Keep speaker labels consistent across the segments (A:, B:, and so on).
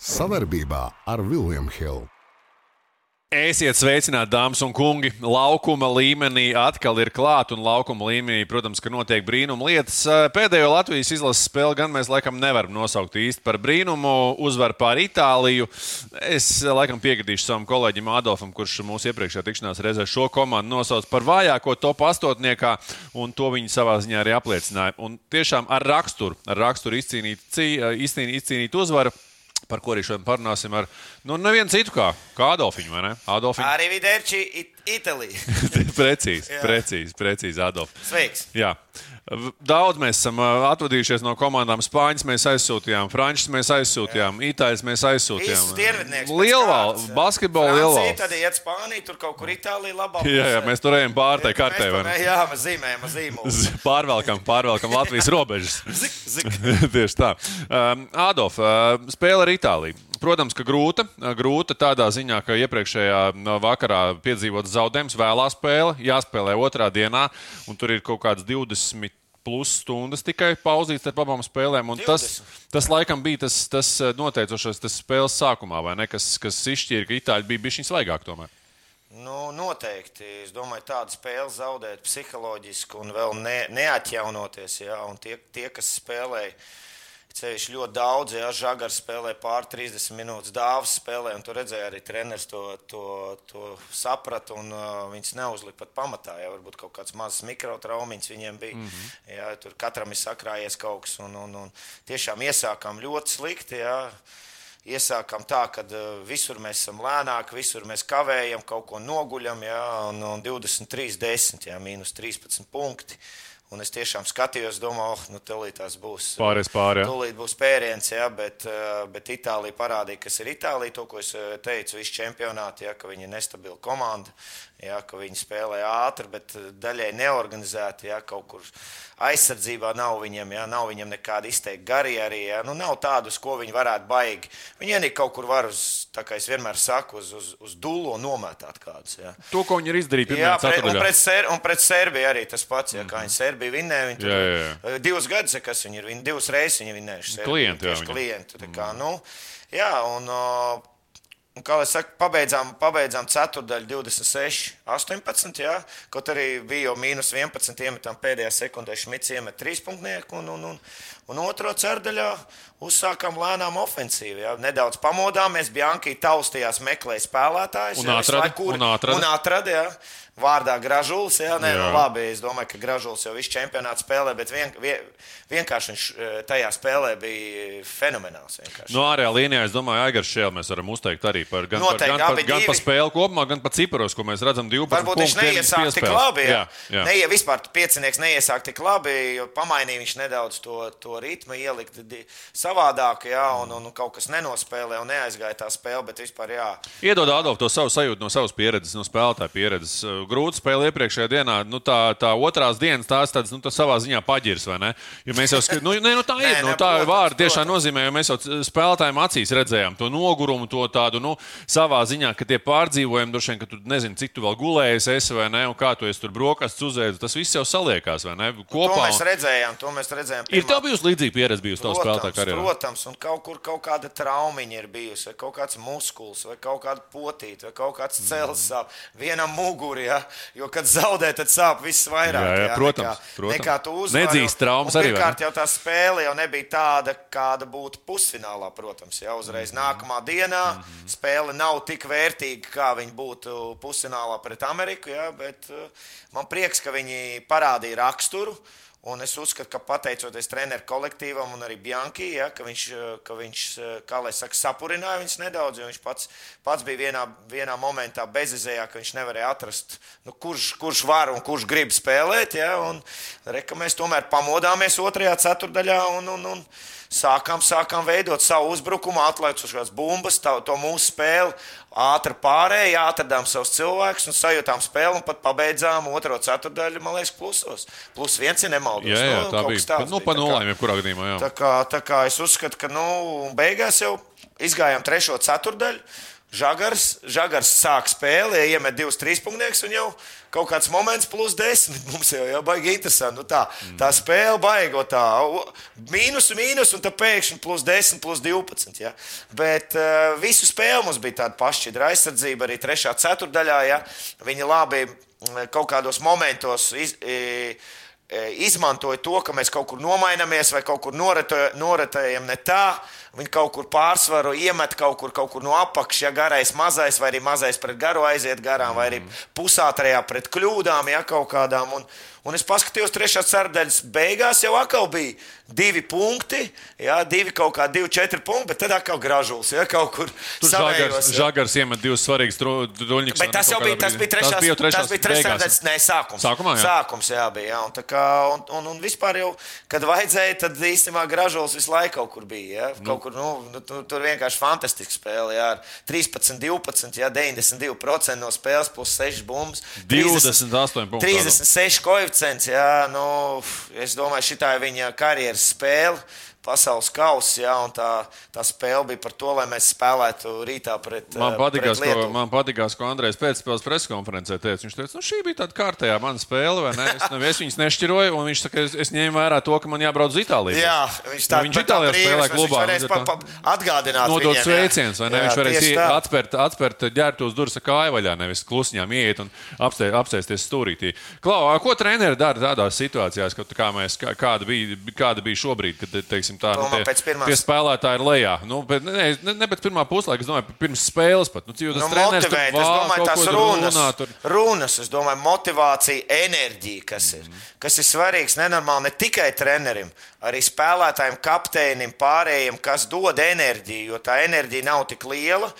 A: Savarbībā ar Vilniņu Hildu.
B: Esiet sveicināti, dāmas un kungi. Laukuma līmenī atkal ir klāta, un laukuma līmenī, protams, ka notiek brīnuma lietas. Pēdējo Latvijas izlases spēli gan mēs laikam nevaram nosaukt īsti par brīnumu. Uzvaru pār Itāliju. Es laikam piekritīšu savam kolēģim Adolfam, kurš mūsu iepriekšējā tikšanās reizē šo komandu nosauca par vājāko top astotniekā, un to viņi savā ziņā arī apliecināja. Un tiešām ar raksturu, ar raksturu izcīnīt, izcīnīt, izcīnīt uzvaru par ko arī šodien parunāsim ar nu, nevienu citu kā, kā Adolfiņu.
C: Adolfiņu. Arī Vidērči, Itālija.
B: precīzi, precīzi, precīzi, Adolf.
C: Sveiks!
B: Jā. Daudz mēs esam atvadījušies no komandām. Spāņus mēs aizsūtījām, Frančus mēs aizsūtījām, Itāļus mēs aizsūtījām.
C: Lielvalsts,
B: basketbola lielvalsts.
C: Tad iet Spānija, tur kaut kur Itālija labāk.
B: Jā, jā, mēs tur ejam pār tai kartē.
C: Jā, mēs zīmējam zīmolu.
B: Pārvelkam, pārvelkam Latvijas robežas.
C: zik, zik.
B: Tieši tā. Um, Adolf, uh, spēle ar Itāliju. Protams, ka grūta. Grūta tādā ziņā, ka iepriekšējā vakarā piedzīvots zaudējums, vēlā spēle, jāspēlē otrā dienā, un tur ir kaut kāds 20 plus stundas tikai pauzīts ar abām spēlēm. Tas, tas laikam bija tas, tas noteicošais tas spēles sākumā, vai ne? Kas, kas izšķīra, ka itāļi bija bijuši svaigāk tomēr.
C: Nu, noteikti. Es domāju, tādu spēli zaudēt psiholoģiski un vēl ne, neatjaunoties. Jā, un tie, tie, kas spēlēja Ceļš ļoti daudz, ja Žagars spēlē pār 30 minūtes, dāvas spēlē, un tur redzēja arī treneris to, to, to saprata, un uh, viņas neuzlika pat pamatā. Ja, varbūt kaut kāds mazs mikrotraumiņš viņiem bija. Mm -hmm. ja, tur katram ir sakrājies kaut kas, un, un, un tiešām iesākām ļoti slikti. Ja. Iesākām tā, ka uh, visur mēs esam lēnāki, visur mēs kavējam, kaut ko noguļam, ja, un, un 23, 10, ja, mīnus 13 punkti. Un es tiešām skatījos, domāju, oh, nu, tūlīt tas būs.
B: Pārējais pārējais.
C: Tūlīt būs pēriens, jā, bet, eh, bet Itālija parādīja, kas ir Itālija. To, ko es eh, teicu, visu čempionātu, jā, ka viņi ir nestabila komanda, jā, ka viņi spēlē ātri, bet eh, daļai neorganizēti, jā, kaut kur aizsardzībā nav viņiem, jā, nav viņiem nekāda izteikta garīgi. Nu, nav tādus, ko viņi varētu baigi. Viņi arī kaut kur var uz, tā kā es vienmēr saku, uz, uz, uz dūlo nomētāt kādus. Jā.
B: To, ko viņi ir izdarījuši.
C: Jā, pret, un, pret Ser, un pret Serbiju arī tas pats. Jā, mm -hmm. kā viņi Serbiju vinnēja, viņi tur jā, jā, jā. divus gadus, kas viņi ir, viņi, divas reizes viņi vinnējuši.
B: Klienti, jā.
C: Klienti, tā kā, nu, jā, un, Un, kā jau teicu, pabeidzām, pabeidzām ceturdaļu 26, 18. Jā, kaut arī bija jau mīnus 11, iemetām pēdējā sekundē, Šmits iemet 3 punktnieku. Un, un, un, un otro ceturdaļā uzsākām lēnām ofensīvu. Jā. Nedaudz pamodāmies, Bjankī taustījās, meklēja spēlētājus.
B: Un atrada. Un atrada.
C: Un atrada jā vārdā Gražulis. Jā, nē, jā. Nu, labi, es domāju, ka Gražulis jau visu čempionātu spēlē, bet vien, vien, vienkārši viņš e, tajā spēlē bija fenomenāls. Vienkārši.
B: No ārējā līnijā, es domāju, Aigars Šēl mēs varam uzteikt arī par gan, Noteikti, par, gan, par, gan par spēli kopumā, gan par ciparos, ko mēs redzam 12.
C: Varbūt viņš neiesāk tik labi. Jā, jā. Neie, vispār piecinieks neiesāk tik labi, jo pamainīja viņš nedaudz to, to ritmu, ielikt savādāk, jā, un, un kaut kas nenospēlē un neaizgāja tā spēle, bet vispār jā.
B: Iedod Adolf to savu sajūtu no savas pieredzes, no spēlētāja pieredzes grūta spēle iepriekšējā dienā. Nu, tā, tā otrās dienas tās tādas, nu, tā savā ziņā paģirs, vai ne? Jo mēs jau nu, ne, nu, tā ir. Nē, nu, tā ir vārda tiešām nozīmē, jo mēs jau spēlētājiem acīs redzējām to nogurumu, to tādu, nu, savā ziņā, ka tie pārdzīvojumi, droši vien, ka tu nezini, cik tu vēl gulējies, esi vai ne, un kā tu esi tur brokastis uzēdis. Tas viss jau saliekās, vai ne?
C: Kopā. To mēs redzējām, to mēs redzējām.
B: Pirmā... Ir tev bijusi līdzīga pieredze bijusi tavā spēlētājā karjerā?
C: Protams, un kaut kur kaut kāda traumiņa ir bijusi, vai kaut kāds muskulis, vai kaut kāda potīte, vai kaut kāds cels sāp. Vienam mugurī, ja? Jo, kad zaudē, tad sāp viss vairāk.
B: Jā, jā, jā, protams, nekā, protams.
C: nekā tu uzvari.
B: Nedzīst traumas arī.
C: Pirmkārt, jau tā spēle jau nebija tāda, kāda būtu pusfinālā, protams. Jā, uzreiz mm nākamā dienā mm -hmm. Spēle nav tik vērtīga, kā viņa būtu pusfinālā pret Ameriku. Jā, bet uh, man prieks, ka viņi parādīja raksturu. Un es uzskatu, ka pateicoties treneru kolektīvam un arī Bjankī, ja, ka viņš, ka viņš kā lai saka, sapurināja viņus nedaudz, jo viņš pats, pats bija vienā, vienā momentā bezizējā, ka viņš nevarēja atrast, nu, kurš, kurš var un kurš grib spēlēt. Ja, un, re, mēs tomēr pamodāmies otrajā ceturdaļā un, un, un sākām, sākām veidot savu uzbrukumu, atlaicušās bumbas, tā, to mūsu spēli ātri pārējām, atradām savus cilvēkus un sajūtām spēli un pat pabeidzām otro ceturdaļu, man liekas, plusos. Plus viens ir nemaldos.
B: Jā, jā, nu, tā bija. Tāds nu, pa nulēm, jebkurā gadījumā. Jā.
C: Tā kā, tā kā es uzskatu, ka, nu, beigās jau izgājām trešo ceturdaļu. Žagars, Žagars sāk spēli, iemet divus trīspunktus, un jau kaut kāds moments plus desmit. Mums jau ir baigi interesanti. Nu tā, tā spēle baigo tā, mīnus, mīnus, un tā pēkšņi plus desmit, plus divpadsmit. Ja? Bet uh, visu spēli mums bija tāda pašķidra aizsardzība arī trešā ceturdaļā. Ja? Viņi labi kaut kādos momentos. Iz, i, izmantoja to, ka mēs kaut kur nomainamies vai kaut kur noretējam ne tā. Viņi kaut kur pārsvaru iemet kaut kur, kaut kur no apakšas, ja garais mazais, vai arī mazais pret garu aiziet garām, vai arī pusātrajā pret kļūdām, ja kaut kādām. Un, Un es paskatījos, trešā sārdaļas beigās jau atkal bija divi punkti, jā, divi kaut kā, divi, četri punkti, bet tad atkal gražulis, ja kaut kur
B: savējos. Žagars, iemet divus svarīgus druļņus.
C: Bet tas jau bija, tas bija trešās, tas bija trešās, tas bija trešās sārdaļas, nē, sākums.
B: Sākumā, jā.
C: Sākums, jā, bija, jā. Un, tā kā, un, un, un vispār jau, kad vajadzēja, tad īstenībā gražulis visu laiku kaut kur bija, jā. Kaut nu. kur, nu, nu, tur, vienkārši fantastiski spēle, jā. 13, 12, jā, 92% no spēles plus 6 bumbas.
B: 28 punkti.
C: 36 koeficients koeficients. Jā, nu, es domāju, šī ir viņa karjeras spēle pasaules kausa, ja, un tā, tā spēle bija par to, lai mēs spēlētu rītā pret
B: Man patīkās,
C: pret Lietuvu.
B: ko, man patīkās, ko Andrejs pēcspēles preskonferencē teica. Viņš teica, nu, šī bija tāda kārtējā mana spēle, vai ne? Es, ne, es viņas nešķiroju, un viņš saka, es, es ņēmu vērā to, ka man jābrauc uz Itāliju.
C: Jā, viņš tā,
B: nu, viņš Itālijā spēlē klubā.
C: Viņš pa, pa, atgādināt
B: nodot
C: viņiem,
B: sveiciens, vai ne? Jā, viņš varēs atspērt, atspērt ģērbtos durvis ar kāju vaļā, nevis klusiņām ieiet un apstē, apsēsties stūrītī. Klau, ko treneri dara tādās situācijās, kad, kā mēs, kā, kāda, bija, kāda bija šobrīd, kad, teiksim, tā,
C: nu, tie, pirmās...
B: Tie spēlētāji ir lejā. Nu, bet, ne, ne, ne pēc pirmā puslaika, es domāju, pirms spēles pat. Nu, tas
C: nu,
B: treneris
C: motivēt,
B: tur
C: es domāju, tās runas,
B: runā, tur...
C: runas, es domāju, motivācija, enerģija, kas ir. Mm. Kas ir svarīgs nenormāli ne tikai trenerim, arī spēlētājiem, kapteinim, pārējiem, kas dod enerģiju, jo tā enerģija nav tik liela.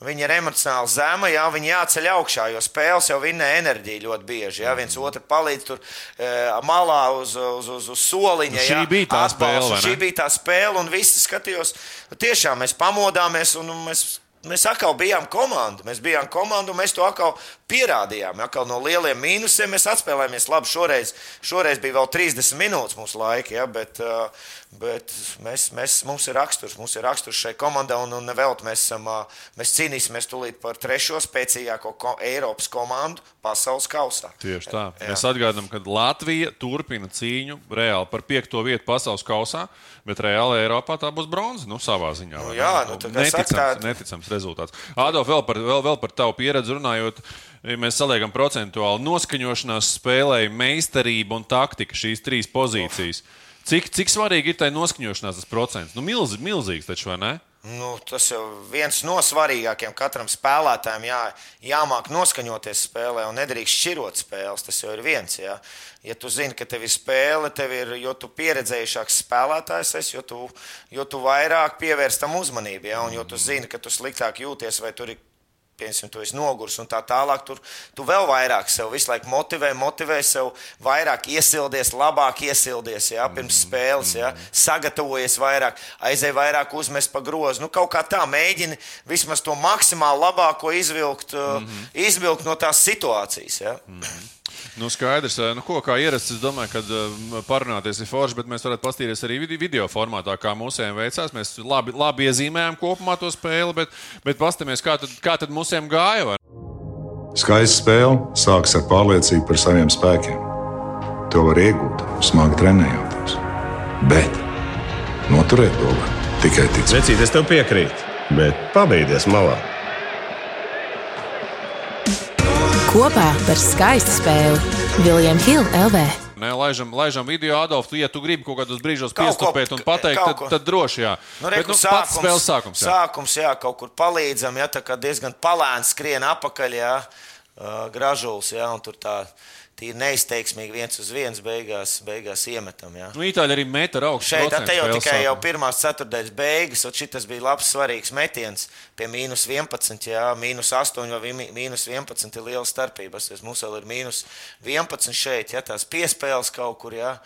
C: Viņa ir emocionāli zema, jā, viņa jāceļ augšā, jo spēles jau vinnē enerģiju ļoti bieži. Jā, viens otru palīdz tur e, malā uz, uz, uz, uz soliņa. Nu,
B: šī jā, bija tā atbalstu, spēle.
C: Šī bija tā spēle, un visi skatījās. Tiešām mēs pamodāmies un mēs Mēs atkal bijām komanda. Mēs bijām komanda, un mēs to atkal pierādījām. Atkal no lieliem mīnusiem mēs atspēlējāmies labi. Šoreiz, šoreiz bija vēl 30 minūtes mūsu laika, ja, bet, uh, bet mēs, mēs, mums ir raksturs. Mums ir raksturs šai komandai, un, un vēl mēs, esam, uh, mēs cīnīsimies tūlīt par trešo spēcīgāko ko, Eiropas komandu pasaules kausā.
B: Tieši tā. Jā. Mēs atgādinām, ka Latvija turpina cīņu reāli par piekto vietu pasaules kausā. Bet reāli Eiropā tā būs bronza. Nu, savā ziņā.
C: Nu, jā, nu,
B: neticams, tā... neticams rezultāts. Ādolf, vēl par, vēl, vēl par tavu pieredzi runājot. Ja mēs saliekam procentuāli noskaņošanās, spēlēju meistarību un taktiku šīs trīs pozīcijas. Cik, cik svarīgi ir tai noskaņošanās tas procents? Nu, milz, milzīgs taču, vai ne?
C: Nu, tas jau viens no svarīgākajiem. Katram spēlētājam jā, jāmāk noskaņoties spēlē un nedrīkst šķirot spēles. Tas jau ir viens. Jā. Ja tu zini, ka tev ir spēle, tev ir, jo tu pieredzējušāks spēlētājs esi, jo tu, jo tu vairāk pievērst tam uzmanību. Jā, un jo tu zini, ka tu sliktāk jūties vai tur ir piemēram, tu esi noguris un tā tālāk. Tur tu vēl vairāk sev visu laiku motivē, motivē sev vairāk iesildies, labāk iesildies, jā, pirms spēles, jā, sagatavojies vairāk, aizēj vairāk uzmest pa grozu. Nu, kaut kā tā mēģini vismaz to maksimāli labāko izvilkt, mm -hmm. izvilkt no tās situācijas. Jā. Mm -hmm.
B: Nu, skaidrs, eh, nu, ko kā ierasts. Es domāju, ka uh, parunāties ir forši, bet mēs varētu paskatīties arī video formātā, kā mūsiem veicās. Mēs labi, labi iezīmējām kopumā to spēli, bet, bet paskatīsimies, kā tad, kā tad mūsiem gāja. Var?
D: Skaista spēle sākas ar pārliecību par saviem spēkiem. To var iegūt, smagi trenējoties. Bet noturēt to var tikai ticēt.
E: Vecīt, es tev piekrītu, bet pabeigties malā.
F: Kopā par skaistu spēli Viljams Hilde LV.
B: Ne, laižam, laižam video, Adolf, ja tu gribi kaut kādos brīžos piestupēt un pateikt, tad, tad droši jā.
C: Nu, re, Bet, nu, sākums, spēles sākums. Jā. Sākums, jā, kaut kur palīdzam, ja tā kā diezgan palēns skrien apakaļ, jā, uh, gražuls, jā, un tur tā tīri neizteiksmīgi viens uz viens beigās, beigās iemetam. Jā.
B: Nu, Itāļi arī met ar augstu.
C: Šeit te jau tikai sākuma. jau pirmās ceturtdaļas beigas, un šis bija labs, svarīgs metiens pie mīnus 11, jā, mīnus 8 vai mīnus 11 ir liela starpība. Mums vēl ir mīnus 11 šeit, ja tās piespēles kaut kur. Jā.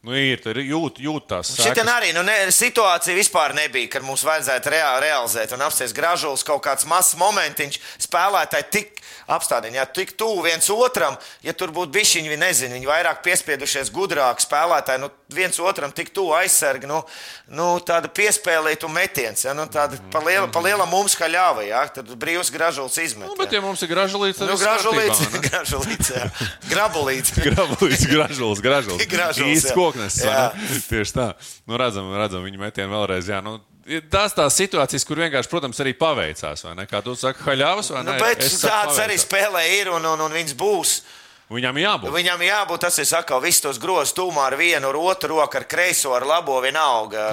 B: Nu, ir, tur jūt, jūt tās
C: Šitien
B: sekas.
C: arī nu, ne, situācija vispār nebija, kad mums vajadzētu rea realizēt un apsties gražulis kaut kāds mazs momentiņš, spēlētāji tik apstādini, ja tik tuvu viens otram, ja tur būtu bijuši viņi, nezinu, viņi vairāk piespiedušies gudrāk spēlētāji, nu, viens otram tik tuvu aizsargi, nu, nu tāda piespēlīta metiens, ja, nu, tāda pa liela, pa liela mums kā ļāva, ja, tad brīvs gražulis izmet.
B: Nu, bet, ja mums ir gražulīts, tad
C: Nu, gražulīts, gražulīts, jā. grabulīts.
B: Gražulīts, gražulis, gražulis.
C: Gražulis.
B: Koknes. Tieši tā. Nu, redzam, redzam viņu metienu vēlreiz. Jā, nu, ir tās situācijas, kur vienkārši, protams, arī paveicās. vai ne? Kā tu saki, haļāvas vai
C: Nu,
B: ne?
C: bet
B: Es saku,
C: tāds arī spēlē ir un, un, un viņš būs.
B: Viņam jābūt.
C: Viņam jābūt, tas ir sakau, visus tos grozus tūmā ar vienu, ar otru roku, ar kreiso, ar labo vienalga.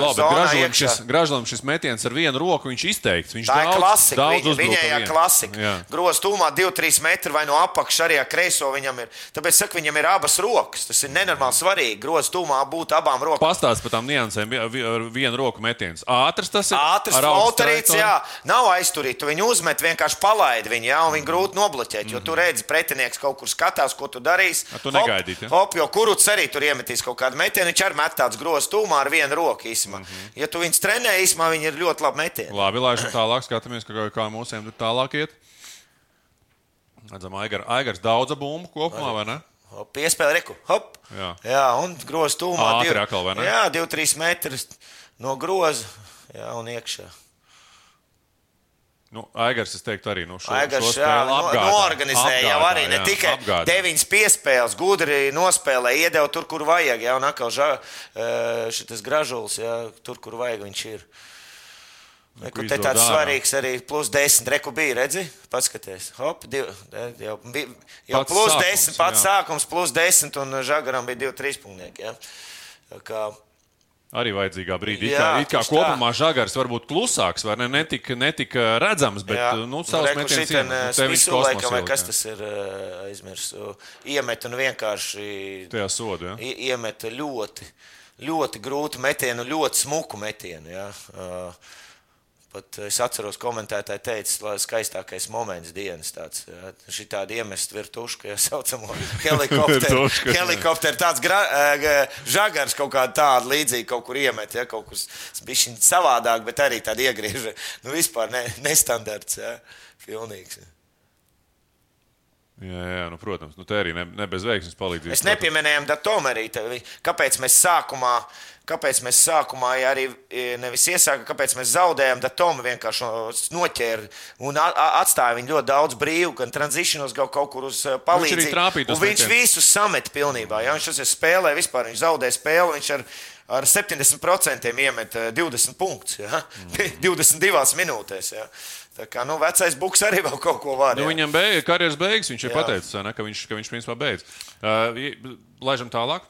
C: Iekšā.
B: šis, šis metiens ar vienu roku, viņš izteikts. Viņš
C: Tā ir
B: daudz,
C: klasika.
B: daudz uzbruka
C: viņai ir klasika. Grozs tūmā 2-3 metri vai no apakšas arī ar kreiso viņam ir. Tāpēc saka, viņam ir abas rokas. Tas ir nenormāli svarīgi. Grozs tūmā būt abām rokām.
B: Pastāst par tām niansēm, ar vienu roku metiens. Ātrs tas ir.
C: Ātrs
B: trajektoriju.
C: jā, nav aizturīts. Tu viņu uzmet, vienkārši palaidi viņu, jā, un viņu grūti nobloķēt. Jo tu redzi, pretinieks kaut kur skatās, ko tu darīsi.
B: A, tu negaidīti, ja?
C: Hop, jo kuruts arī tur iemetīs kaut kādu metienu. Viņš arī met tāds grozs tūmā ar vienu roku īsumā. Ja tu viņus trenē, īsumā viņi ir ļoti labi metieni.
B: Labi, laižam tālāk, skatāmies, kā, kā mūsiem tur tālāk iet. Redzam, Aigar, Aigars daudz bumbu kopumā, vai ne?
C: Hop, Piespēle, reku, hop.
B: Jā.
C: jā un grozs tūmā.
B: Atkal, vai ne?
C: Jā, 2-3 metrus no groza. Jā, un iekšā.
B: Nu, Aigars, es teiktu, arī nu, šo,
C: Aigars,
B: šo
C: jā,
B: spēli
C: no,
B: apgādā.
C: noorganizēja jau arī ne
B: jā,
C: tikai
B: apgādā.
C: deviņas piespēles, gudri nospēlēja, iedeva tur, kur vajag. Jā, un atkal šis gražulis, jā, tur, kur vajag, viņš ir. Reku, te
B: izdod
C: tāds
B: ārā.
C: svarīgs arī plus 10. Reku bija, redzi, paskaties. Hop, div, jau bija, jau
B: Pats
C: plus
B: sākums,
C: 10, pats
B: jā.
C: sākums, plus 10, un Žagaram bija 2-3 punktnieki. Jā.
B: Arī vajadzīgā brīdī. It
C: Jā,
B: kā, it kā
C: tieši tā.
B: kopumā žagars var būt klusāks, vai ne? Netika, netika redzams, bet
C: Jā.
B: nu, metiens iemet. Nu,
C: eh,
B: te viņš
C: Svisu laikam, vai kas tas ir aizmirsu, iemet un vienkārši
B: Tajā sodu, jā.
C: i- iemeta ļoti, ļoti grūtu metienu, ļoti smuku metienu. Ja? Uh, pat es atceros, komentētāji teica, lai skaistākais moments dienas tāds ja? - šī tāda iemest virtuška, ja saucamo helikopteru. Helikopteru tāds gra, žagars kaut kāda tāda līdzīga kaut kur iemet, ja? kaut kas bija savādāk, bet arī tāda iegrieža. Nu, vispār ne, nestandarts, ja? pilnīgs.
B: Jā, jā, nu, protams, nu, te arī ne, ne bez veiksmes palīdzības.
C: Mēs nepieminējām datumu arī. Kāpēc mēs sākumā, kāpēc mēs sākumā ja arī e, nevis iesākām, kāpēc mēs zaudējām datumu, vienkārši noķēra un atstāja viņu ļoti daudz brīvu, gan tranzīšanos, gan kaut kur uz e, palīdzību. Un viņš
B: metienus.
C: visus samet pilnībā. Ja? Viņš tas spēlē vispār, viņš zaudē spēli. Viņš ar, ar 70% iemet e, 20 punktus. Ja?
B: Mm.
C: 22 minūtēs. Ja? Tā kā nu, vecais buks arī vēl kaut ko var.
B: Nu, viņam bija karjeras beigas, viņš ir pateicis, ne, ka viņš, ka viņš principā beidz. Uh, laižam tālāk.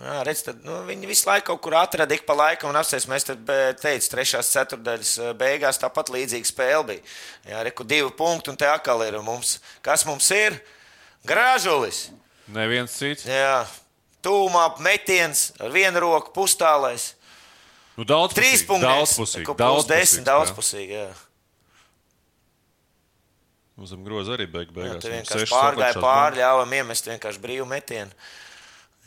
C: Jā, redz, tad, nu, viņi visu laiku kaut kur atrada ik pa laikam, un apsēs, mēs be- teicām, trešās ceturdaļas eh, beigās tāpat līdzīga spēle bija. Jā, reku divi punkti, un te atkal ir mums. Kas mums ir? Grāžulis.
B: Neviens cits.
C: Jā, tūmā metiens ar vienu roku pustālais.
B: Nu, daudz
C: Trīs punkti.
B: Daudzpusīgi. Jā.
C: daudzpusīgi. Jā.
B: Uz zem groza arī beig,
C: Jā,
B: beigās.
C: tur
B: Viņam
C: vienkārši pārgāja pāri, ļāvām iemest vienkārši brīvu metienu.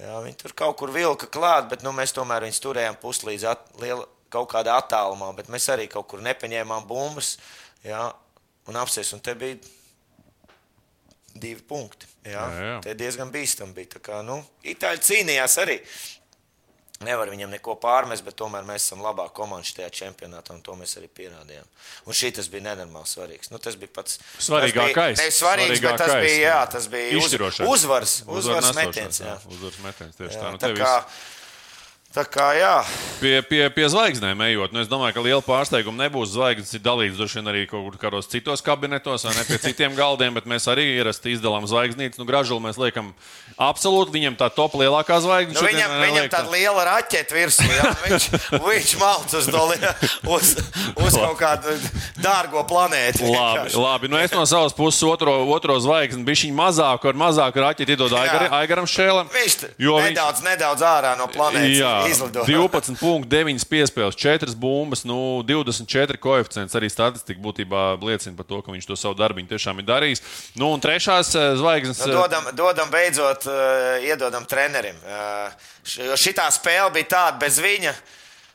C: Jā, viņi tur kaut kur vilka klāt, bet nu, mēs tomēr viņus turējām puslīdz at, liela, kaut kādā attālumā. Bet mēs arī kaut kur nepaņēmām bumbas. Jā, un apsies, un te bija divi punkti. Jā,
B: Jā, jā.
C: Te diezgan bīstami bija. Tā Kā, nu, Itāļi cīnījās arī. Nevar viņam neko pārmest, bet tomēr mēs esam labākā komanda šajā čempionātā, un to mēs arī pierādījām. Un šī tas bija nenormāli svarīgs. Nu, tas bija pats
B: Svarīgākais.
C: Tas bija, nevis svarīgs, bet tas
B: Svarīgākais.
C: bija, jā, tas bija
B: Izšķirošais.
C: uzvars, uzvars
B: nesošais,
C: metiens. Jā.
B: Uzvaras metiens, tieši
C: Jā,
B: tā. Nu,
C: tā,
B: te
C: kā, tā kā, jā.
B: Pie, pie, pie zvaigznēm ejot, nu, es domāju, ka liela pārsteiguma nebūs. Zvaigznes ir dalītas droši vien arī kaut kādos citos kabinetos, vai ne pie citiem galdiem, bet mēs arī ierasti izdalām zvaigznītes. Nu, gražulu mēs liekam absolūti, viņam tā top lielākā zvaigzne.
C: Nu, viņam, viņam
B: tā.
C: tāda liela raķeite virsū. jā, Viņš, viņš malc uz, doli, uz, uz kaut kādu dārgo planētu.
B: Labi, labi. Nu, es no savas puses otro, otro zvaigzni viņa mazāku, ar mazāku raķeti iedod Aigaram Šēlam.
C: Viņš
B: Jo viņš-
C: nedaudz, nedaudz ārā no planētas.
B: Jā. 12,9 piespēles, 4 bumbas, nu, 24 koeficients. Arī statistika būtībā liecina par to, ka viņš to savu darbu tiešām ir darījis. Nu, un trešās eh, zvaigznes.
C: Nu, dodam, dodam beidzot, uh, iedodam trenerim. Jo šitā spēle bija tāda bez viņa.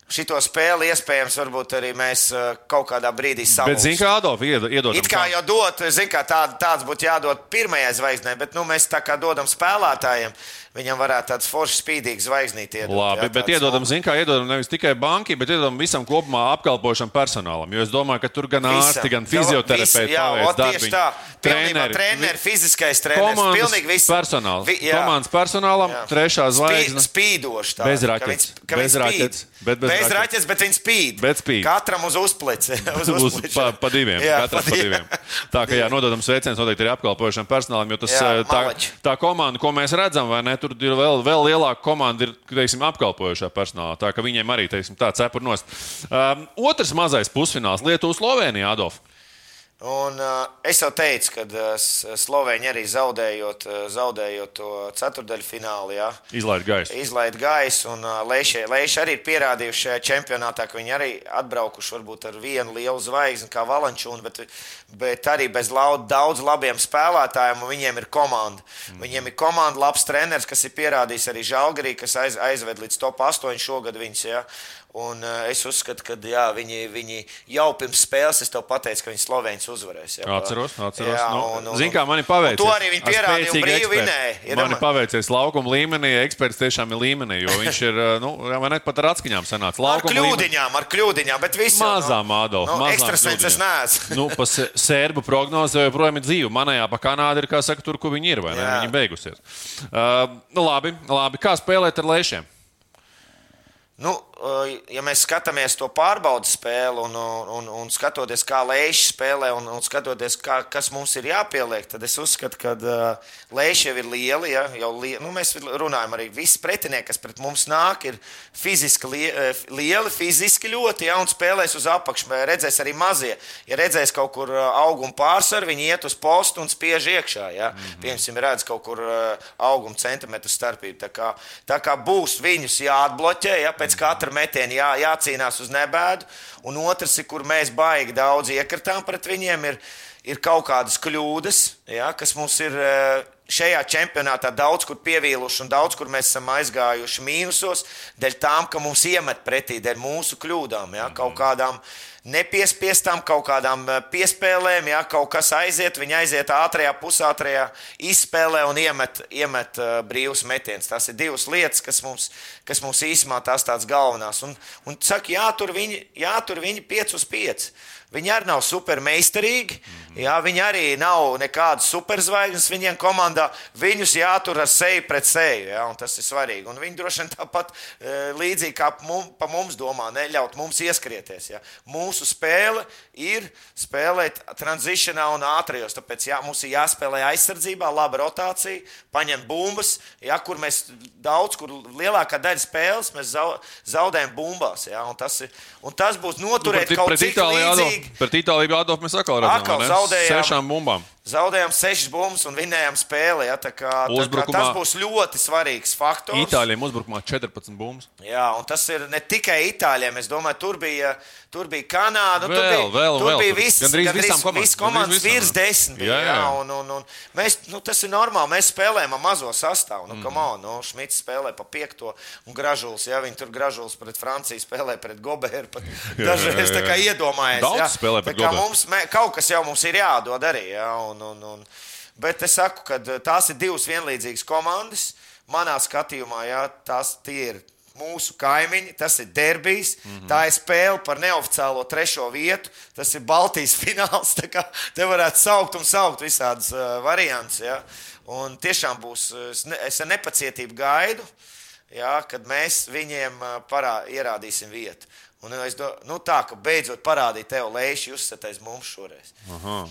C: Šito spēli iespējams, varbūt arī mēs kaut kādā brīdī
B: Bet, zini,
C: samulsim.
B: kā Adolf iedod. iedodam
C: It kā jau dot, zin, kā tā, tāds būtu jādod pirmajai zvaigznei, bet nu, mēs tā kā dodam spēlētājiem, viņam varētu tāds foršs, spīdīgs zvaigznīti iedot.
B: Labi,
C: jā,
B: bet iedodam,
C: nu,
B: zin, kā iedodam nevis tikai bankai, bet iedodam visam kopumā apkalpošam personālam. Jo es domāju, ka tur gan ārsti,
C: visam.
B: gan fizioterapeiti paveic
C: tā. Pilnībā treneri, fiziskais treneris,
B: Komandas
C: pilnīgi viss.
B: personāls.
C: Vi, jā.
B: Komandas personālam
C: Jā.
B: trešā zvaigzne.
C: Spī, spīdoši. Tā,
B: Bez
C: ka
B: raķetes.
C: viņš- ka
B: Bez raķetes, bet bez
C: bez raķetes. bet viņš spīd.
B: Bet spīd.
C: Katram uz uzpleci. uz
B: Uz,
C: uzpleci.
B: pa, pa diviem.
C: Jā,
B: Katram
C: pa diviem.
B: Tā kā jā, nododam sveicienus noteikti arī apkalpojušam personālam, jo tas,
C: Jā,
B: eh, tā, tā komanda, ko mēs redzam, vai ne, tur ir vēl, vēl lielāka komanda, ir teiksim, apkalpojušā personālā. Tā ka viņiem arī teiksim, tā cepur nost. Um, otrs mazais pusfināls Lietuva-Slovenija, Adolf.
C: Un, uh, es jau teicu, ka uh, S- Slovēņi arī zaudējot, uh, zaudējot to ceturdaļu finālu, jā,
B: Izlaid gaisu.
C: izlaid gaisu. Un uh, Leiši arī ir pierādījuši šajā čempionātā, ka viņi arī atbraukuši varbūt ar vienu lielu zvaigzni, kā Valančūnu, bet, bet arī bez lau- daudz labiem spēlētājiem. un Viņiem ir komanda. Mm. Viņiem ir komanda, labs treneris, kas ir pierādījis arī Žalgarī, kas aiz, aizved līdz top 8 šogad. Viņus, ja? Un, uh, es uzskatu, ka jā, viņi, viņi jau pirms spēles es tev pateicu, ka viņi Slovēņus uzvarēs. Jā,
B: Atceros, atceros.
C: Jā,
B: nu,
C: un- un-
B: Zini, kā man ir paveicies.
C: un to arī viņi pierādīja un brīvi vinēja.
B: Man ir
C: Iedomā-
B: paveicies laukuma līmenī, eksperts tiešām ir līmenī, jo viņš ir, nu, jā, vai ne, pat ar atskaņām sanāca.
C: Ar
B: Laukuma līmenī.
C: kļūdiņām, ar kļūdiņām, bet viss
B: Mazām ādām.
C: Nu, ekstrasens es neesmu.
B: nu, pa sērbu prognoze joprojām ir dzīva. Manējā pa Kanādu ir, kā saka, tur, kur viņi ir, vai ne?
C: Jā.
B: Viņi beigusies. Uh, nu, labi, labi, kā spēlēt ar lēšiem?
C: Nu, ja mēs skatāmies to pārbaudas spēli un, un, un skatoties, kā Leiša spēlē un, un skatoties, kā, kas mums ir jāpieliek, tad es uzskatu, ka uh, Leiša jau ir liela. Ja, jau li, nu, mēs runājam arī, visi pretinieki, kas pret mums nāk, ir fiziski lie, eh, lieli, fiziski ļoti, ja, un spēlēs uz apakšu. Redzēs arī mazie. Ja redzēs kaut kur uh, auguma pārsvaru, viņi iet uz postu un spiež iekšā. Ja. Mm -hmm. Piemēram, redz kaut kur uh, auguma centimetru starpību. Tā kā, tā kā būs viņus jāatbloķē, ja pēc katra metiena jā, jācīnās uz nebēdu. Un otrs, ir, kur mēs baigi daudz iekritām pret viņiem, ir, ir kaut kādas kļūdas, ja, kas mums ir. eh, Šajā čempionātā daudz kur pievīluši un daudz kur mēs esam aizgājuši mīnusos, dēļ tām, ka mums iemet pretī, dēļ mūsu kļūdām, ja, kaut kādām nepiespiestām, kaut kādām eh, piespēlēm, ja kaut kas aiziet, viņi aiziet ātrajā, pusātrajā izspēlē un iemet, iemet uh, brīvus metienus. Tas ir divas lietas, kas mums, kas mums īsumā tās tādas galvenās. Un, un saka, jātur viņi, jātur viņi 5 uz 5. Viņi arī nav supermeistarīgi, jā, viņi arī nav nekādas superzvaigznes viņiem komandā. Viņus jātur ar seju pret seju, jā, un tas ir svarīgi. Un viņi droši vien tāpat e, līdzīgi kā mum, pa mums domā, neļaut mums ieskrieties. Jā. Mūsu spēle ir spēlēt tranzīšanā un ātrijos, tāpēc jā, mums ir jāspēlē aizsardzībā, laba rotācija, paņemt bumbas, jā, kur mēs daudz, kur lielākā daļa spēles mēs zau- zaudējam bumbās. Jā, un, tas ir, un tas būs noturēt
B: Nu,
C: kaut cik līdzīgi.
B: Pret Itāliju Adolf mēs atkal redzam,
C: Atkal zaudējām.
B: Sešām bumbām.
C: Zaudējām sešas bumbas un vinējām spēli. Ja, tā kā, tā kā
B: Uzbrukumā-
C: tas būs ļoti svarīgs faktors.
B: Itāļiem uzbrukumā 14 bumbas.
C: Jā, un tas ir ne tikai itāļiem. Es domāju, tur bija, tur bija Kanāda. nu, tur
B: Vēl,
C: bija,
B: vēl,
C: tur
B: vēl,
C: bija viss,
B: gandrīz
C: gandrīz
B: visām komandām,
C: visas komandas virs
B: jā.
C: desmit.
B: Jā,
C: jā,
B: jā.
C: jā. Un, un, un mēs, nu, tas ir normāli. Mēs spēlējam ar mazo sastāvu. Nu, mm. on, nu, Šmits spēlē pa piekto un Gražuls. Ja, viņi tur Gražuls pret Franciju spēlē pret Goberu. pat Dažreiz tā kā iedomājies.
B: Daudz
C: jā.
B: spēlē pret Goberu.
C: Mums, mē, kaut kas jau mums ir jādod arī. Ja, un, un, un, Bet es saku, ka tās ir divas vienlīdzīgas komandas. Manā skatījumā, jā, tās ir mūsu kaimiņi, tas ir derbijs. Mm -hmm. Tā ir spēle par neoficiālo trešo vietu. Tas ir Baltijas fināls. Te varētu saukt un saukt visādas uh, variantus. Ja? Un tiešām būs, es, ne, es ar nepacietību gaidu, ja, kad mēs viņiem parā, ierādīsim vietu. Un es domāju, nu tā, ka beidzot parādīt tev lēši, uzsēties mums šoreiz.
B: Aha.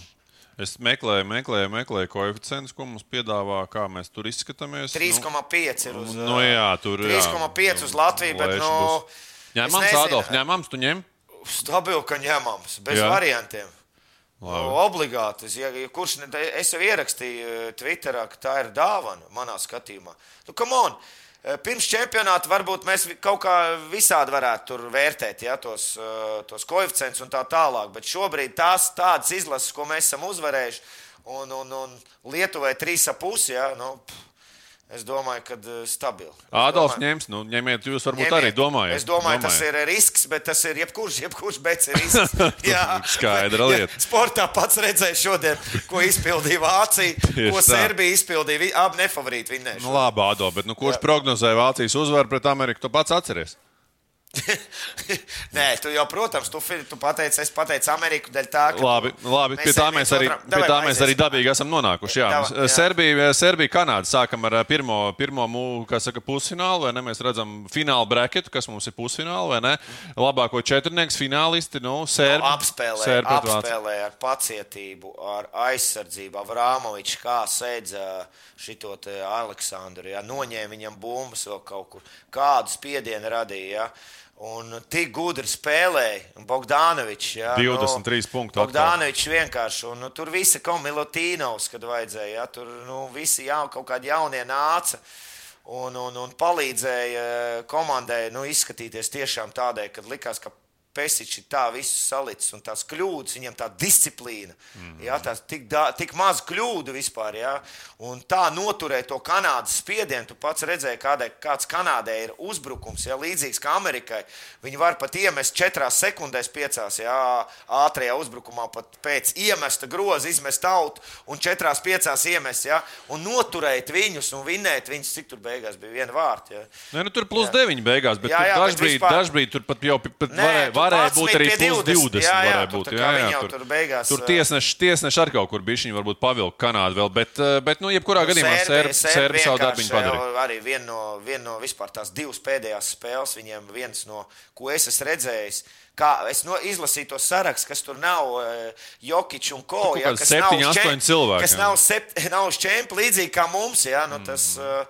B: Es meklēju, meklēju, meklēju koeficientus, ko mums piedāvā, kā mēs tur izskatāmies.
C: 3,5 ir uz,
B: Nu, jā, tur ir.
C: 3,5 uz Latviju, bet, nu,
B: Ņemams. Adolf, ņemams, tu ņem?
C: Stabilu, ka ņemams, bez
B: Jā.
C: variantiem.
B: Labi.
C: Nu, obligāti. Es, ja, ja kurš, es jau ierakstīju eh, Twitterā, ka tā ir dāvana manā skatījumā. Nu, come on! Eh, pirms čempionāta varbūt mēs kaut kā visādi varētu vērtēt ja, tos, eh, tos koeficientus un tā tālāk. Bet šobrīd tās tādas izlases, ko mēs esam uzvarējuši, un, un, un Lietuvai trīs ap pusi, ja, nu, pff, es domāju, ka stabili.
B: Ādams
C: domāju-
B: ņems, nu, ņemiet, jūs varbūt
C: Ņemiet.
B: arī domājat.
C: Es domāju, tas
B: Domājat.
C: ir risks, bet tas ir jebkurš, jebkurš ir risks. Jā,
B: Skaidra
C: Ja,
B: lieta.
C: sportā pats redzēja šodien, ko izpildīja Vācija, ko. Serbija izpildīja. Abi nefavorīti vinnēja.
B: Nu, labi, Ado, bet nu, kurš prognozēja Vācijas uzvaru pret Ameriku, tu pats atceries?
C: Nē, tu jau, protams, tu, tu pateici, es pateicu Ameriku dēļ tā, ka.
B: Labi, labi pie tā mēs arī, pie tā mēs arī dabīgi esam nonākuši. Jā.
C: Davai, jā.
B: Serbija, Serbija, Kanāda sākam ar ā, pirmo, pirmo saka, pusfinālu, vai ne? Mēs redzam finālu braketu, kas mums ir pusfināls, vai ne? Labāko četrnieks finālisti, nu, Serbi.
C: Apspēlēja,
B: Serbi pret Vāciju.
C: apspēlēja ar pacietību, ar aizsardzību. Avrāmovičs kā sēdza šito te Aleksandru, ja, noņēma viņam bumbas vēl kaut kur, kādu spiedienu radīja. Ja. Un tik gudri spēlēja Bogdanovičs. Ja,
B: 23 punktu atkal.
C: Bogdanovičs vienkārši. Un, nu, tur visi kā Milotīnovs, kad vajadzēja. Ja, tur nu, visi jau kaut kādi jaunie nāca. Un, un, un palīdzēja komandai nu, izskatīties tiešām tādai, kad likās, ka Pesičs ir tā visu salicis un tās kļūdas, viņam tā disciplīna. Mm. -hmm. jā, tās tik, da, tik maz kļūdu vispār. Jā, un tā noturēt to Kanādas spiedienu. Tu pats redzēji, kādai, kāds Kanādai ir uzbrukums, jā, līdzīgs kā Amerikai. Viņi var pat iemest četrās sekundēs, piecās, jā, ātrajā uzbrukumā, pat pēc iemesta groza, izmest autu un četrās, piecās iemest, jā, un noturēt viņus un vinnēt viņus, cik tur beigās bija viena vārta. jā.
B: Nu, tur plus 9 beigās, bet
C: Jā, jā,
B: jā, dažbrīd,
C: vispār-
B: dažbrīd tur pat jau pat
C: Nē,
B: varēja, varēja
C: 11
B: būt arī
C: pie
B: plus
C: 20.
B: 20.
C: Jā, jā, tur
B: būt,
C: tā kā viņi jau tur beigās,
B: tur tiesneši, tiesneši ar kaut kur bija viņi varbūt pavilka Kanādu vēl, bet, bet nu, jebkurā gadījumā Serbi Serbi savu darbiņu padarīja.
C: Arī viena no, vien no vispār tās divas pēdējās spēles, viņiem viens no, ko es esmu redzējis. Kā es no, izlasīju to sarakstu, kas tur nav Jokic un Ko.
B: Tur kādi
C: kas
B: septiņi,
C: nav uz
B: astoņi
C: čem-
B: cilvēki,
C: Kas
B: jā.
C: nav, sept, nav čempionu līdzīgi kā mums. Ja, nu, tas, uh,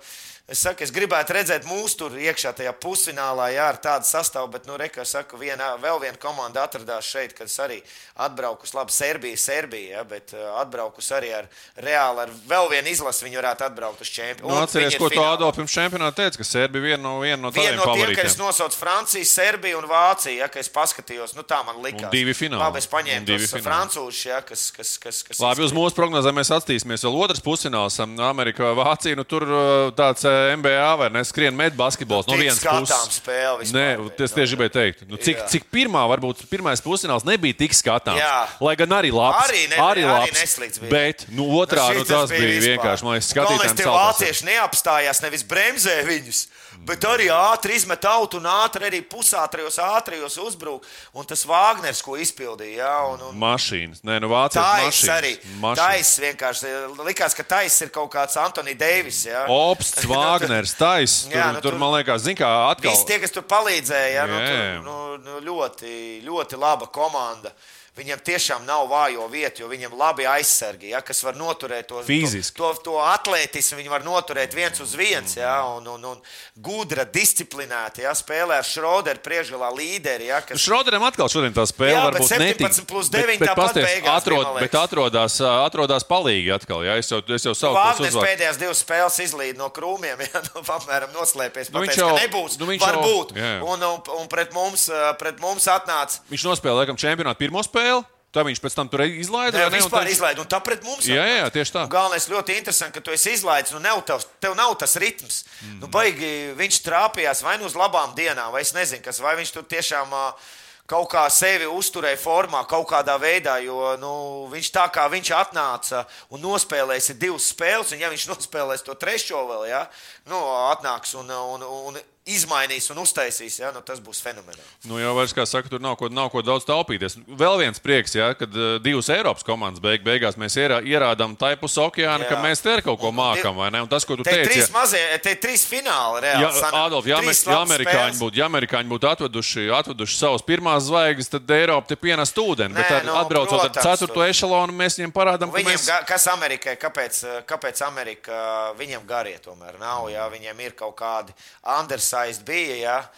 C: Es, saku, es gribētu redzēt mūsu tur iekšā tajā pusfinālā, jā, ar tādu sastāvu, bet, nu, reka, es saku, viena, vēl viena komanda atradās šeit, kas arī atbraukus, labi, Serbija, Serbija, ja, bet uh, atbraukus arī ar reāli, ar vēl vienu izlasi, viņi varētu atbraukt uz čempionu.
B: Nu, atceries, ko tu. Ado pirms čempionāta teica, ka Serbi viena no, viena no
C: Viena
B: tādiem
C: no tiem, ka es
B: favorītiem.
C: nosaucu Franciju, Serbiju un Vāciju, ja, ka es paskatījos, nu tā man likās.
B: Un divi fināli.
C: Labi, es paņēmu
B: fināli.
C: francūšus, ja, kas, kas, kas, kas
B: Labi, uz mūsu prognozēm mēs attīstīsimies. Vēl otrs pusfināls, um, Amerikā, Vācija. Nu, tur uh, tāds uh, NBA vai ne? Skrien met basketbols no
C: Tik
B: vienas puses.
C: spēle vispār,
B: Nē, tas
C: nu,
B: tieši gribēju teikt. Nu, cik,
C: jā.
B: cik pirmā, varbūt pirmais pusfināls nebija tik skatāms.
C: Jā.
B: Lai gan arī labs.
C: Arī ne-
B: arī
C: arī
B: labs
C: neslikts bija.
B: Bet nu, otrā, nu,
C: Šitas
B: tas bija
C: vispār.
B: vienkārši. Man liekas, skatītājiem
C: tie vācieši neapstājās, nevis bremzē viņus, bet arī ātri izmet autu un ātri arī pusātrajos ātrijos uzbruk. Un tas Vāgners, ko izpildīja, jā, un, un
B: Mašīnas. Nē, nu,
C: Tais
B: mašīnas.
C: arī.
B: Mašīnas.
C: Tais vienkārši likās, ka Tais ir kaut kāds Antoni Deivis. Jā.
B: Opsts, Vāgners, Tais. Tur,
C: Jā, nu,
B: tur,
C: tur-
B: man liekas, zin kā atkal.
C: Visi tie, kas tur palīdzēja, ja, nu,
B: Jā.
C: tur, nu, nu, ļoti, ļoti laba komanda. Viņam tiešām nav vājo vietu, jo viņam labi aizsargi, ja, kas var noturēt to
B: Fiziski.
C: To, to, to atlētismu. Viņi var noturēt viens uz viens, ja, un, un, un gudra, disciplinēta. Ja, spēlē ar Šroderu priekšgalā līderi. Ja, kas,
B: Šroderam atkal šodien tā spēle
C: Jā, bet
B: varbūt
C: 17
B: netika.
C: plus
B: Bet-
C: 9
B: bet
C: tāpat
B: pasties,
C: beigās
B: atrod, bet atrodas, ā, atrodas palīgi atkal. Jā, es jau, es jau savu
C: Vāgners pēdējās divas spēles izlīd no krūmiem, ja nu, apmēram noslēpies.
B: Nu,
C: Nu, pateica,
B: jau-
C: ka nebūs.
B: nu,
C: Nu,
B: viņš
C: var
B: jau-
C: būt.
B: jā.
C: Un, un, un pret, mums, pret mums atnāca.
B: Viņš nospēlēja laikam čempionātu pirmo spēli. Tā viņš pēc tam tur izlaida.
C: Jā, vispār
B: tad-
C: izlaid, un tā pret mums
B: Jā,
C: atnāca.
B: jā, tieši tā.
C: Un Galvenais ļoti interesanti, ka tu esi izlaidis, nu nav tev, tev nav tas ritms. Mm. Nu, baigi, viņš trāpījās vai nu uz labām dienām, vai es nezinu, kas, vai viņš tur tiešām kaut kā sevi uzturēja formā, kaut kādā veidā, jo nu, viņš tā kā viņš atnāca un nospēlēs ir divas spēles, un ja viņš nospēlēs to trešo vēl, ja, nu, atnāks un, un, un izmainīs un uztaisīs, ja, nu, tas būs fenomenāli.
B: Nu, jau vairs, kā saka, tur nav ko, nav ko daudz taupīties. Vēl viens prieks, ja, kad uh, divas Eiropas komandas beig, beigās mēs ierā, ierādām tai pusē okeāna,
C: Jā.
B: ka mēs te kaut ko mākam, vai ne? Un tas, ko tu
C: Te
B: teici,
C: trīs mazie, te trīs fināli reāli.
B: Ja,
C: sanāk.
B: Adolf, ja, ja, amerikāņi būtu, ja amerikāņi būtu atveduši, atveduši savus pirmās zvaigznes, tad Eiropa te pienest ūdeni. Bet
C: Nē,
B: ar,
C: nu,
B: atbraucot ar
C: protams,
B: ceturto
C: tur-
B: ešalonu, mēs viņiem parādām, ka mēs.
C: ga- kas Amerikai, kāpēc, kāpēc Amerika, viņiem garie tomēr nav, ja viņiem ir kaut kādi undersized bija, ja,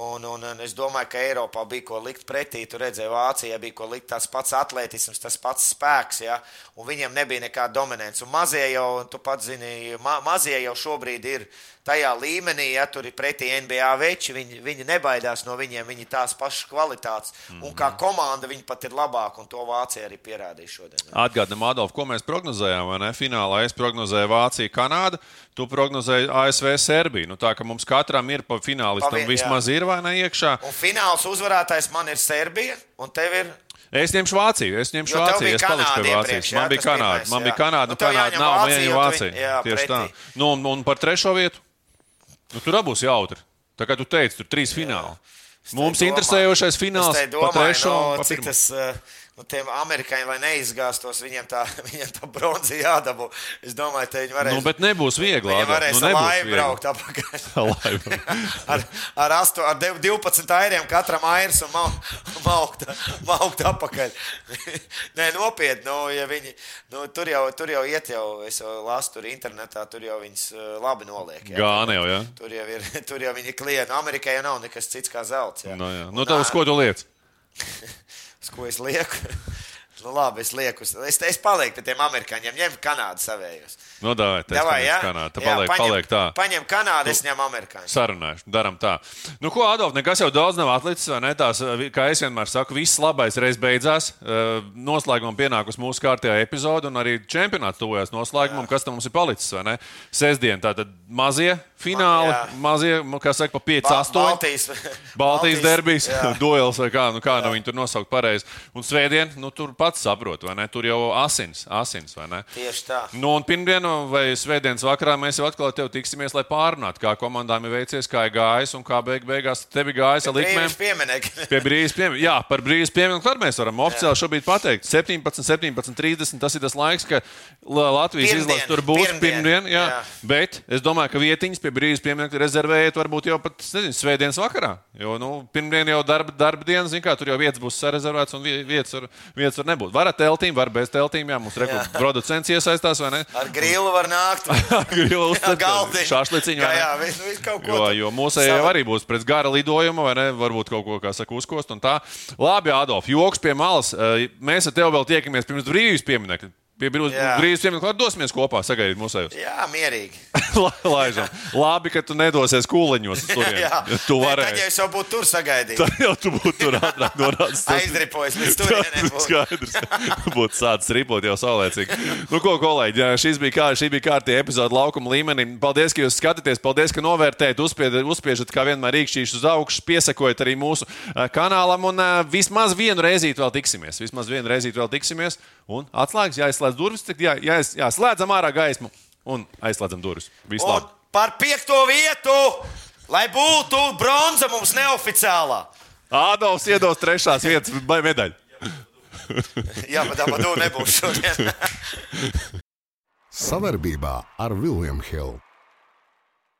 C: Un, un, un es domāju, ka Eiropā bija ko likt pretī. Tur redzēja, Vācijā bija ko likt tas pats atletisms, tas pats spēks. Ja? Un viņiem nebija nekāda dominants. Un mazie jau, tu pats zini, ma mazie jau šobrīd ir tajā līmenī, ja tur ir pretī NBA veči, viņi, viņi nebaidās no viņiem, viņi tās pašas kvalitātes. Mm -hmm. Un kā komanda viņi pat ir labāka, un to Vācija arī pierādīja šodien.
B: Atgādinām, Adolf, ko mēs prognozējām? Finālā es prognozēju Vāciju, Kanādu, tu prognozēji ASV, Serbiju. Nu, tā ka mums katram ir pa finālistam
C: Pa vien-
B: vismaz
C: jā.
B: ir vai ne iekšā.
C: Un fināls uzvarētājs man ir Serbija, un tev ir
B: Es ņemšu Vāciju, es ņemšu
C: Jo
B: Vāciju,
C: bija
B: es palikšu pie Vācijas.
C: iepriekš,
B: Man
C: jā,
B: bija
C: tas
B: Kanāda,
C: pirmais,
B: man bija
C: jā.
B: Kanāda,
C: Nu,
B: Kanāda nav, man
C: tu
B: Vācija.
C: jā,
B: Tieši tā.
C: pretī.
B: Nu, un, un par trešo vietu? Nu, tur abos jautri. Tā kā tu teici, tur trīs fināli. Mums
C: domāju-
B: interesējošais fināls
C: te
B: pa
C: domāju,
B: trešo
C: no,
B: pa
C: cik
B: pirmo.
C: tas, eh, nu, tiem amerikāņiem, lai neizgāstos, viņiem tā, viņiem tā bronza jādabū. Es domāju, te viņi varēs.
B: Nu, bet nebūs viegli.
C: Viņi varēs
B: nu,
C: nu,
B: nebūs
C: laivu
B: viegli.
C: braukt apakaļ. Ar, ar, asto, ar dev- 12 airiem katram airs un mau- maukt, maukt apakaļ. Nē, nopietni, nu, ja viņi, nu, tur, jau, tur jau iet, jau, es jau lasu tur internetā, tur jau viņas labi noliek. jā.
B: Gāne jau, jā.
C: Tur jau ir, tur jau viņi kliedz. Amerikai jau nav nekas cits kā zelts. jā.
B: Nu, jā. Nu, tev uz
C: tā-
B: ko tu liec?
C: Uz ko es lieku? Nu, labi, es lieku. Es, es palieku pie tiem amerikāņiem. Ņem Kanādu savējos.
B: Nu, davai, teic,
C: Davai,
B: ka
C: jā?
B: mēs Kanādā. Tā
C: Jā,
B: paliek,
C: paņem-
B: paliek tā.
C: Paņem Kanādu, es ņemu amerikāņu.
B: Sarunājuši, darām tā. Nu, ko, Adolf, nekas jau daudz nav atlicis, vai ne? Tās, eh, kā es vienmēr saku, viss labais reiz beidzās. Eh, Noslēgumam pienākus mūsu kārtējā epizode, un arī čempionāts tuvojās noslēgumam, kas tam mums ir palicis, vai ne? Sestdien tātad mazie fināli,
C: jā.
B: mazie, nu, kā saka, pa 5,
C: Ba-
B: 8.
C: Baltijas,
B: Baltijas derbijas,
C: jā.
B: duels vai kā, nu, kā nu viņi tur nosaukt pareizi. Un svētdien, nu, tur pats saprot, vai ne? Tur jau asins, asins, vai ne?
C: Tieši tā.
B: Nu, un pirmdienu vai svētdienas vakarā mēs jau atkal tevi tiksimies, lai pārunātu, kā komandām ir veicies, kā ir gājis un kā beig beigās tev ir gājis ar likmēm. Pie brīvības piemēra. Jā, par brīvības piemēru. Kad mēs varam oficiāli šobrīd pateikt, 17, 17, 30. Tas ir tas laiks, ka La- Latvijas izlase tur būs
C: pirmdien,
B: pirmdien. Jā.
C: jā.
B: Bet es domāju, ka vietiņas pie brīvības piemēra rezervējot varbūt jau pat nezinu, svētdienas vakarā. Jo nu, pirmdien jau darba, darba dienas, zin kā tur jau vietas būs sarezervētas un vie- vietas var, vietas var nebūt. Var ar teltīm, var bez teltīm. Jā, mums rekur producents iesaistās vai ne?
C: Ar grilu var nākt.
B: Gribu
C: Jā, galdiņu.
B: Šāšliciņu.
C: Jā, jā, viss, viss kaut ko.
B: Jo, jo mūsējie
C: sava-
B: arī būs pēc gara lidojuma, vai ne? Varbūt kaut ko, kā saka, uzkost un tā. Labi, Adolf, joks pie malas. Mēs ar tevi vēl tiekamies pirms brīvības pieminekļa. Pie brīvības pieminekļa dosimies kopā, sagaidīt mūsējos.
C: Jā, mierīgi.
B: Laižam. Labi, ka tu nedosies turieni.
C: Jā,
B: Tu
C: Nē, Tad
B: varēji.
C: jau es jau būtu tur sagaidījis.
B: Tad jau tu būtu tur ātrāk norādījis.
C: Aizdripojis līdz turienei. būtu.
B: Skaidrs. Būtu sācis ripot jau saulēcīgi. Nu, ko, kolēģi, jā, šis bija, kā, šī bija kārtī epizode laukuma līmenī. Paldies, ka jūs skatāties, paldies, ka novērtējat, uzspiedat, uzspiežat, kā vienmēr rīkšķīši uz augšu, piesakojat arī mūsu ā, kanālam. Un ā, vismaz vienu reizīti vēl tiksimies. Vismaz vienu reizīti vēl tiksimies. Un atslēgas, jāizslēdz durvis, tad jā, jā, jā, slēdzam ārā gaismu un aizslēdzam durvis. Labi.
C: par piekto vietu, lai būtu bronza mums neoficiālā.
B: Ādams iedos trešās vietas vai medaļu.
C: Jā, bet tā nebūs šodien.
A: Savarbībā ar Vilniņu Hildu.